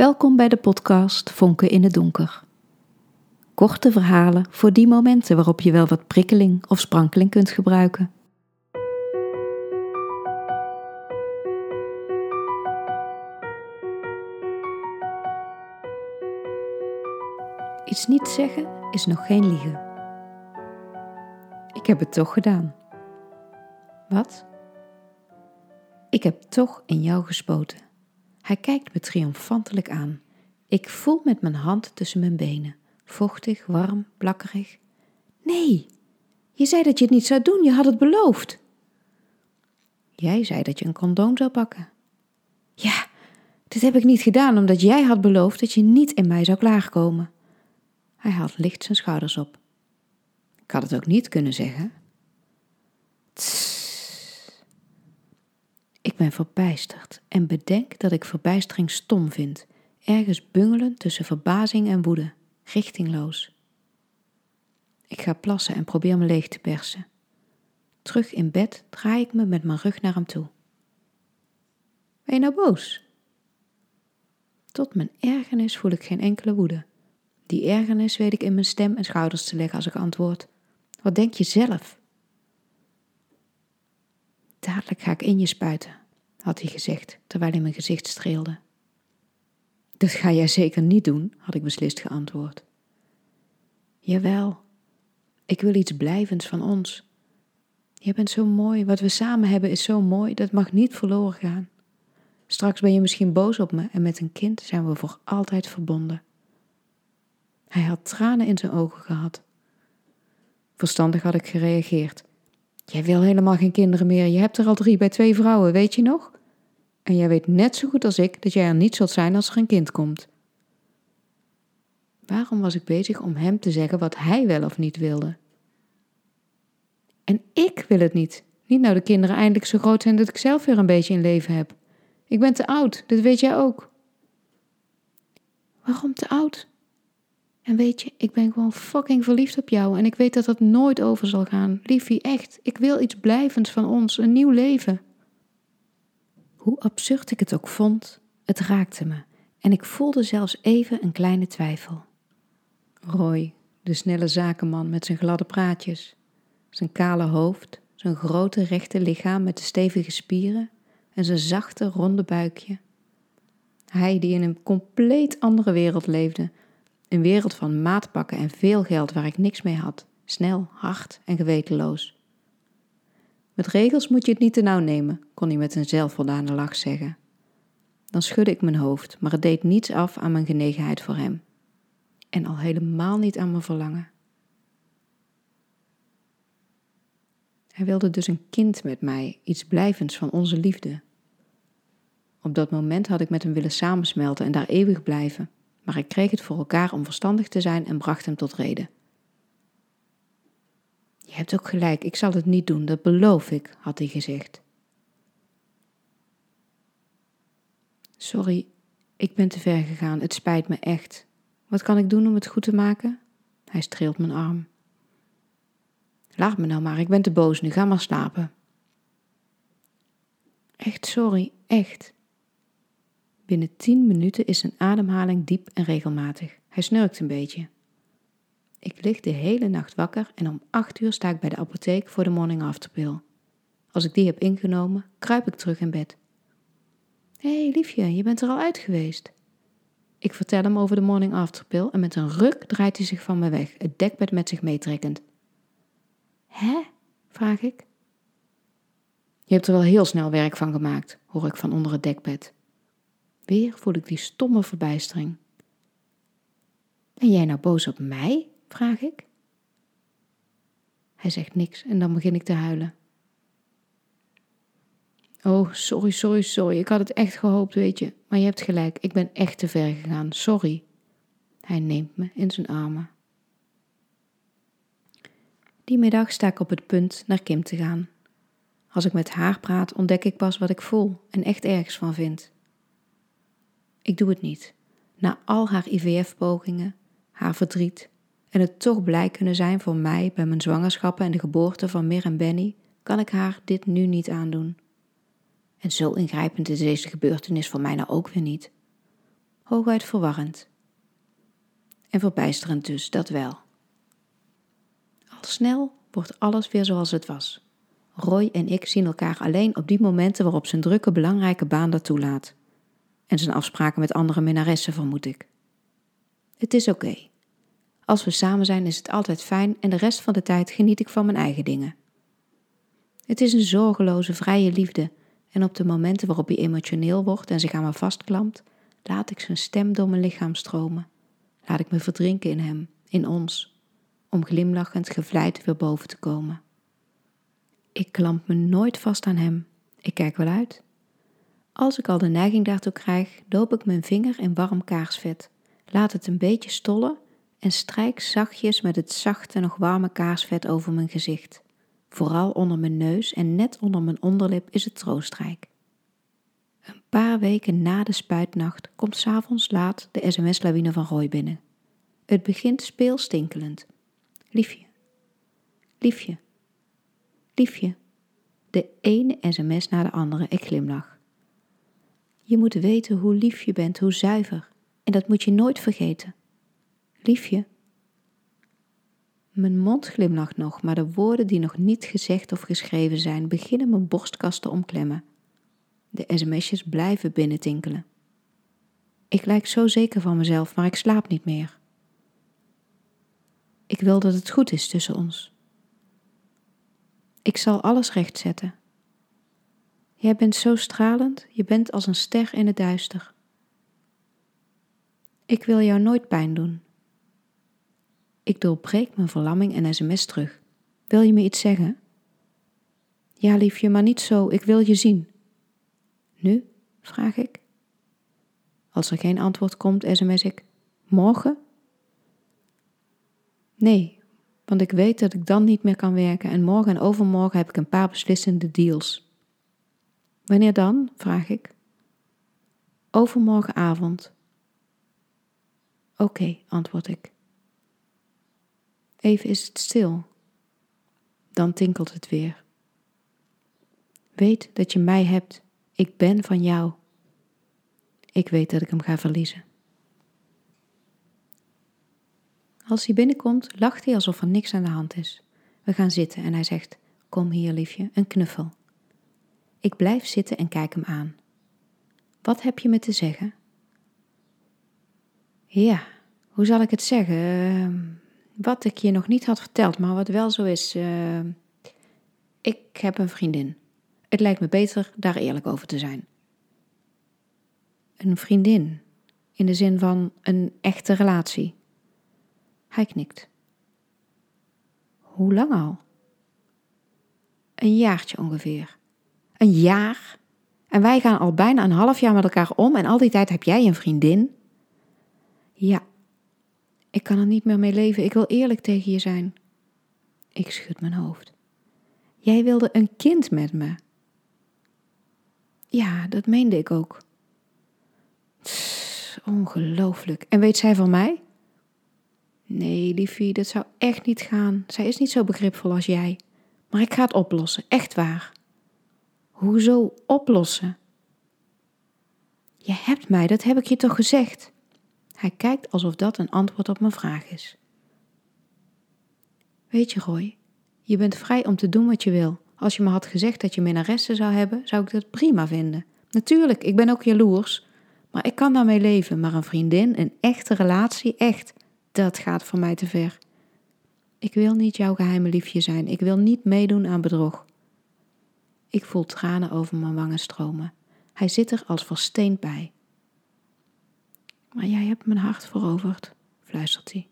Welkom bij de podcast Vonken in het Donker. Korte verhalen voor die momenten waarop je wel wat prikkeling of sprankeling kunt gebruiken. Iets niet zeggen is nog geen liegen. Ik heb het toch gedaan. Wat? Ik heb toch in jou gespoten. Hij kijkt me triomfantelijk aan. Ik voel met mijn hand tussen mijn benen. Vochtig, warm, plakkerig. Nee, je zei dat je het niet zou doen, je had het beloofd. Jij zei dat je een condoom zou pakken. Ja, dit heb ik niet gedaan omdat jij had beloofd dat je niet in mij zou klaarkomen. Hij haalt licht zijn schouders op. Ik had het ook niet kunnen zeggen. Ben verbijsterd en bedenk dat ik verbijstering stom vind, ergens bungelen tussen verbazing en woede, richtingloos. Ik ga plassen en probeer me leeg te persen. Terug in bed draai ik me met mijn rug naar hem toe. Ben je nou boos? Tot mijn ergernis voel ik geen enkele woede. Die ergernis weet ik in mijn stem en schouders te leggen als ik antwoord. Wat denk je zelf? Dadelijk ga ik in je spuiten, had hij gezegd terwijl hij mijn gezicht streelde. Dat ga jij zeker niet doen, had ik beslist geantwoord. Jawel, ik wil iets blijvends van ons. Je bent zo mooi, wat we samen hebben is zo mooi, dat mag niet verloren gaan. Straks ben je misschien boos op me en met een kind zijn we voor altijd verbonden. Hij had tranen in zijn ogen gehad. Verstandig had ik gereageerd. Jij wil helemaal geen kinderen meer. Je hebt er al drie bij twee vrouwen, weet je nog? En jij weet net zo goed als ik dat jij er niet zult zijn als er een kind komt. Waarom was ik bezig om hem te zeggen wat hij wel of niet wilde? En ik wil het niet. Niet nou de kinderen eindelijk zo groot zijn dat ik zelf weer een beetje in leven heb. Ik ben te oud, dat weet jij ook. Waarom te oud? En weet je, ik ben gewoon fucking verliefd op jou en ik weet dat dat nooit over zal gaan. Liefie, echt, ik wil iets blijvends van ons, een nieuw leven. Hoe absurd ik het ook vond, het raakte me en ik voelde zelfs even een kleine twijfel. Roy, de snelle zakenman met zijn gladde praatjes, zijn kale hoofd, zijn grote rechte lichaam met de stevige spieren en zijn zachte ronde buikje. Hij die in een compleet andere wereld leefde een wereld van maatpakken en veel geld waar ik niks mee had. Snel, hard en gewetenloos. Met regels moet je het niet te nauw nemen, kon hij met een zelfvoldane lach zeggen. Dan schudde ik mijn hoofd, maar het deed niets af aan mijn genegenheid voor hem. En al helemaal niet aan mijn verlangen. Hij wilde dus een kind met mij, iets blijvends van onze liefde. Op dat moment had ik met hem willen samensmelten en daar eeuwig blijven maar ik kreeg het voor elkaar om verstandig te zijn en bracht hem tot reden. Je hebt ook gelijk, ik zal het niet doen, dat beloof ik, had hij gezegd. Sorry, ik ben te ver gegaan, het spijt me echt. Wat kan ik doen om het goed te maken? Hij streelt mijn arm. Laat me nou maar, ik ben te boos nu, ga maar slapen. Echt sorry, echt. Binnen tien minuten is zijn ademhaling diep en regelmatig. Hij snurkt een beetje. Ik lig de hele nacht wakker en om acht uur sta ik bij de apotheek voor de morning after pill. Als ik die heb ingenomen, kruip ik terug in bed. Hé hey, liefje, je bent er al uit geweest. Ik vertel hem over de morning after pill en met een ruk draait hij zich van me weg, het dekbed met zich meetrekkend. Hè? vraag ik. Je hebt er wel heel snel werk van gemaakt, hoor ik van onder het dekbed. Weer voel ik die stomme verbijstering. Ben jij nou boos op mij? vraag ik. Hij zegt niks en dan begin ik te huilen. Oh, sorry, sorry, sorry. Ik had het echt gehoopt, weet je. Maar je hebt gelijk, ik ben echt te ver gegaan. Sorry. Hij neemt me in zijn armen. Die middag sta ik op het punt naar Kim te gaan. Als ik met haar praat, ontdek ik pas wat ik voel en echt ergens van vind. Ik doe het niet. Na al haar IVF-pogingen, haar verdriet en het toch blij kunnen zijn voor mij bij mijn zwangerschappen en de geboorte van Mir en Benny, kan ik haar dit nu niet aandoen. En zo ingrijpend is deze gebeurtenis voor mij nou ook weer niet. Hooguit verwarrend. En verbijsterend dus, dat wel. Al snel wordt alles weer zoals het was. Roy en ik zien elkaar alleen op die momenten waarop zijn drukke belangrijke baan dat toelaat. En zijn afspraken met andere minnaressen, vermoed ik. Het is oké. Als we samen zijn is het altijd fijn en de rest van de tijd geniet ik van mijn eigen dingen. Het is een zorgeloze, vrije liefde en op de momenten waarop hij emotioneel wordt en zich aan me vastklampt, laat ik zijn stem door mijn lichaam stromen. Laat ik me verdrinken in hem, in ons, om glimlachend gevleid weer boven te komen. Ik klamp me nooit vast aan hem. Ik kijk wel uit. Als ik al de neiging daartoe krijg, doop ik mijn vinger in warm kaarsvet, laat het een beetje stollen en strijk zachtjes met het zachte, nog warme kaarsvet over mijn gezicht. Vooral onder mijn neus en net onder mijn onderlip is het troostrijk. Een paar weken na de spuitnacht komt s'avonds laat de sms-lawine van Roy binnen. Het begint speelstinkelend. Liefje. Liefje. Liefje. De ene sms na de andere, ik glimlach. Je moet weten hoe lief je bent, hoe zuiver. En dat moet je nooit vergeten. Liefje. Mijn mond glimlacht nog, maar de woorden die nog niet gezegd of geschreven zijn, beginnen mijn borstkast te omklemmen. De sms'jes blijven binnentinkelen. Ik lijk zo zeker van mezelf, maar ik slaap niet meer. Ik wil dat het goed is tussen ons. Ik zal alles rechtzetten. Jij bent zo stralend, je bent als een ster in het duister. Ik wil jou nooit pijn doen. Ik doorbreek mijn verlamming en sms terug. Wil je me iets zeggen? Ja, liefje, maar niet zo, ik wil je zien. Nu? vraag ik. Als er geen antwoord komt, sms ik. Morgen? Nee, want ik weet dat ik dan niet meer kan werken en morgen en overmorgen heb ik een paar beslissende deals. Wanneer dan? vraag ik. Overmorgenavond. Oké, antwoord ik. Even is het stil. Dan tinkelt het weer. Weet dat je mij hebt. Ik ben van jou. Ik weet dat ik hem ga verliezen. Als hij binnenkomt, lacht hij alsof er niks aan de hand is. We gaan zitten en hij zegt: Kom hier, liefje, een knuffel. Ik blijf zitten en kijk hem aan. Wat heb je me te zeggen? Ja, hoe zal ik het zeggen? Ehm, wat ik je nog niet had verteld, maar wat wel zo is. Uh, ik heb een vriendin. Het lijkt me beter daar eerlijk over te zijn. Een vriendin, in de zin van een echte relatie. Hij knikt. Hoe lang al? Een jaartje ongeveer. Een jaar? En wij gaan al bijna een half jaar met elkaar om en al die tijd heb jij een vriendin? Ja, ik kan er niet meer mee leven. Ik wil eerlijk tegen je zijn. Ik schud mijn hoofd. Jij wilde een kind met me. Ja, dat meende ik ook. ongelooflijk. En weet zij van mij? Nee, liefie, dat zou echt niet gaan. Zij is niet zo begripvol als jij. Maar ik ga het oplossen, echt waar. Hoezo oplossen? Je hebt mij, dat heb ik je toch gezegd? Hij kijkt alsof dat een antwoord op mijn vraag is. Weet je, Roy, je bent vrij om te doen wat je wil. Als je me had gezegd dat je minnaressen zou hebben, zou ik dat prima vinden. Natuurlijk, ik ben ook jaloers, maar ik kan daarmee leven. Maar een vriendin, een echte relatie, echt, dat gaat voor mij te ver. Ik wil niet jouw geheime liefje zijn. Ik wil niet meedoen aan bedrog. Ik voel tranen over mijn wangen stromen. Hij zit er als versteend bij. Maar jij hebt mijn hart veroverd, fluistert hij.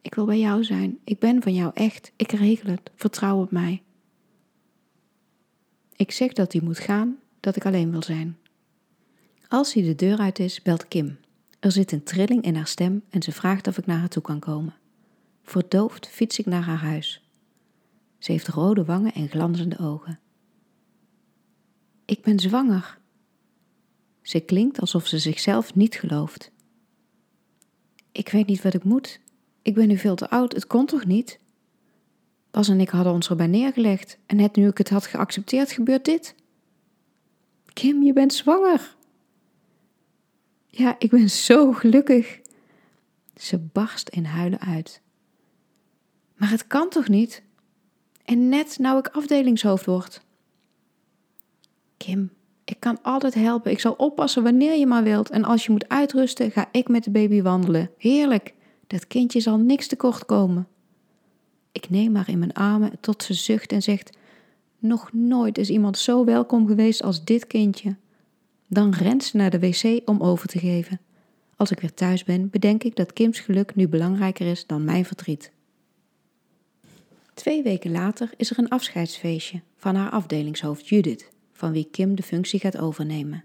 Ik wil bij jou zijn. Ik ben van jou echt. Ik regel het. Vertrouw op mij. Ik zeg dat hij moet gaan, dat ik alleen wil zijn. Als hij de deur uit is, belt Kim. Er zit een trilling in haar stem en ze vraagt of ik naar haar toe kan komen. Verdoofd fiets ik naar haar huis. Ze heeft rode wangen en glanzende ogen. Ik ben zwanger. Ze klinkt alsof ze zichzelf niet gelooft. Ik weet niet wat ik moet. Ik ben nu veel te oud, het kon toch niet? Bas en ik hadden ons erbij neergelegd en net nu ik het had geaccepteerd, gebeurt dit. Kim, je bent zwanger. Ja, ik ben zo gelukkig. Ze barst in huilen uit. Maar het kan toch niet? En net nou ik afdelingshoofd word. Kim, ik kan altijd helpen. Ik zal oppassen wanneer je maar wilt. En als je moet uitrusten, ga ik met de baby wandelen. Heerlijk. Dat kindje zal niks tekort komen. Ik neem haar in mijn armen tot ze zucht en zegt: Nog nooit is iemand zo welkom geweest als dit kindje. Dan rent ze naar de wc om over te geven. Als ik weer thuis ben, bedenk ik dat Kims geluk nu belangrijker is dan mijn verdriet. Twee weken later is er een afscheidsfeestje van haar afdelingshoofd Judith, van wie Kim de functie gaat overnemen.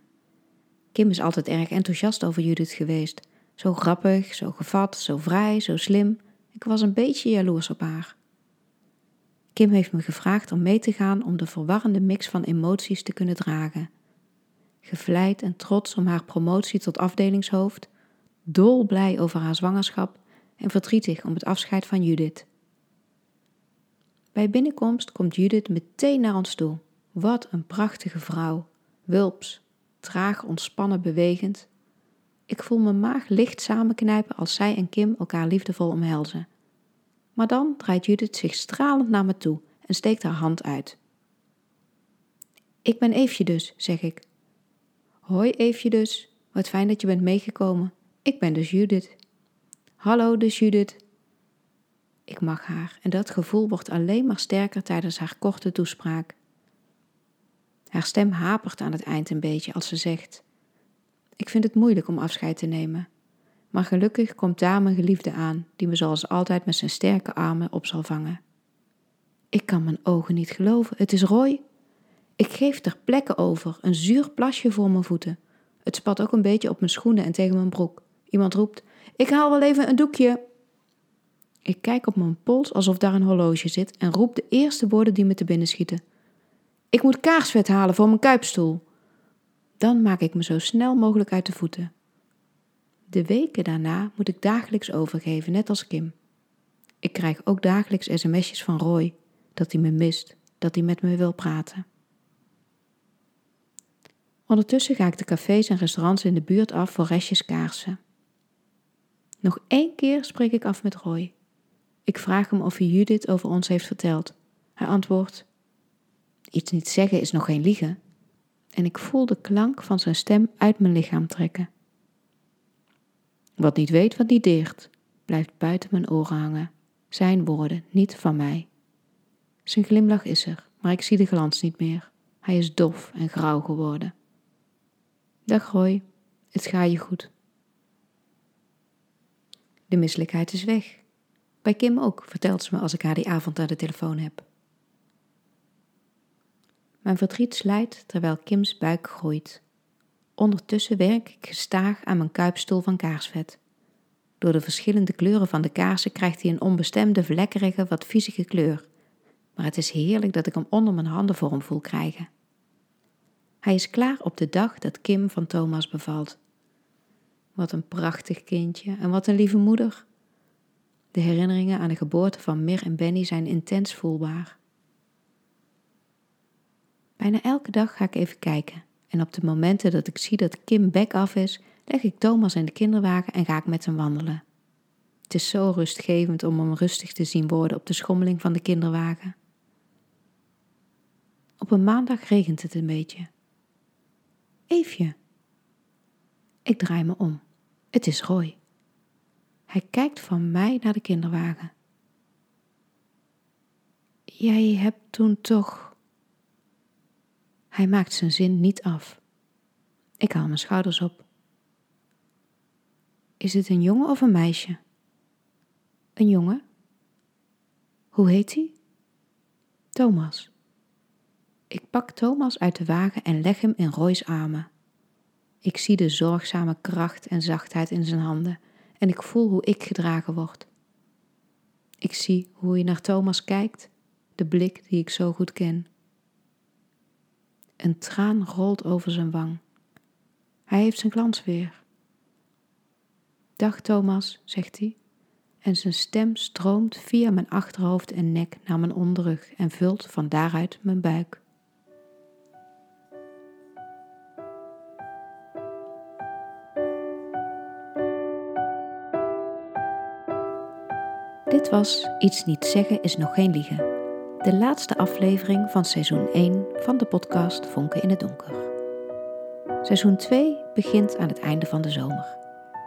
Kim is altijd erg enthousiast over Judith geweest. Zo grappig, zo gevat, zo vrij, zo slim. Ik was een beetje jaloers op haar. Kim heeft me gevraagd om mee te gaan om de verwarrende mix van emoties te kunnen dragen. Gevleid en trots om haar promotie tot afdelingshoofd, dolblij over haar zwangerschap en verdrietig om het afscheid van Judith. Bij binnenkomst komt Judith meteen naar ons toe. Wat een prachtige vrouw. Wulps, traag ontspannen bewegend. Ik voel mijn maag licht samenknijpen als zij en Kim elkaar liefdevol omhelzen. Maar dan draait Judith zich stralend naar me toe en steekt haar hand uit. Ik ben Eefje dus, zeg ik. Hoi Eefje dus, wat fijn dat je bent meegekomen. Ik ben dus Judith. Hallo dus Judith. Ik mag haar en dat gevoel wordt alleen maar sterker tijdens haar korte toespraak. Haar stem hapert aan het eind een beetje als ze zegt: Ik vind het moeilijk om afscheid te nemen. Maar gelukkig komt daar mijn geliefde aan, die me zoals altijd met zijn sterke armen op zal vangen. Ik kan mijn ogen niet geloven. Het is Roy. Ik geef ter plekke over, een zuur plasje voor mijn voeten. Het spat ook een beetje op mijn schoenen en tegen mijn broek. Iemand roept: Ik haal wel even een doekje. Ik kijk op mijn pols alsof daar een horloge zit en roep de eerste woorden die me te binnen schieten. Ik moet kaarsvet halen voor mijn kuipstoel. Dan maak ik me zo snel mogelijk uit de voeten. De weken daarna moet ik dagelijks overgeven, net als Kim. Ik krijg ook dagelijks sms'jes van Roy dat hij me mist, dat hij met me wil praten. Ondertussen ga ik de cafés en restaurants in de buurt af voor restjes kaarsen. Nog één keer spreek ik af met Roy. Ik vraag hem of hij Judith over ons heeft verteld. Hij antwoordt: Iets niet zeggen is nog geen liegen. En ik voel de klank van zijn stem uit mijn lichaam trekken. Wat niet weet, wat niet deert, blijft buiten mijn oren hangen. Zijn woorden, niet van mij. Zijn glimlach is er, maar ik zie de glans niet meer. Hij is dof en grauw geworden. Dag Roy, het gaat je goed. De misselijkheid is weg. Bij Kim ook, vertelt ze me als ik haar die avond aan de telefoon heb. Mijn verdriet slijt terwijl Kims buik groeit. Ondertussen werk ik gestaag aan mijn kuipstoel van kaarsvet. Door de verschillende kleuren van de kaarsen krijgt hij een onbestemde, vlekkerige, wat viezige kleur. Maar het is heerlijk dat ik hem onder mijn handen vorm voel krijgen. Hij is klaar op de dag dat Kim van Thomas bevalt. Wat een prachtig kindje en wat een lieve moeder. De herinneringen aan de geboorte van Mir en Benny zijn intens voelbaar. Bijna elke dag ga ik even kijken. En op de momenten dat ik zie dat Kim bek af is, leg ik Thomas in de kinderwagen en ga ik met hem wandelen. Het is zo rustgevend om hem rustig te zien worden op de schommeling van de kinderwagen. Op een maandag regent het een beetje. Eefje. Ik draai me om. Het is Roy. Hij kijkt van mij naar de kinderwagen. Jij hebt toen toch. Hij maakt zijn zin niet af. Ik haal mijn schouders op. Is het een jongen of een meisje? Een jongen. Hoe heet hij? Thomas. Ik pak Thomas uit de wagen en leg hem in Roy's armen. Ik zie de zorgzame kracht en zachtheid in zijn handen en ik voel hoe ik gedragen word. Ik zie hoe hij naar Thomas kijkt, de blik die ik zo goed ken. Een traan rolt over zijn wang. Hij heeft zijn glans weer. Dag Thomas, zegt hij, en zijn stem stroomt via mijn achterhoofd en nek naar mijn onderrug en vult van daaruit mijn buik. Dit was Iets niet zeggen is nog geen liegen de laatste aflevering van seizoen 1 van de podcast Vonken in het Donker. Seizoen 2 begint aan het einde van de zomer.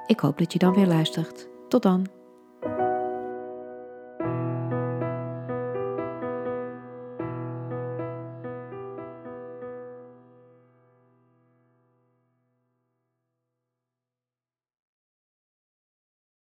Ik hoop dat je dan weer luistert. Tot dan.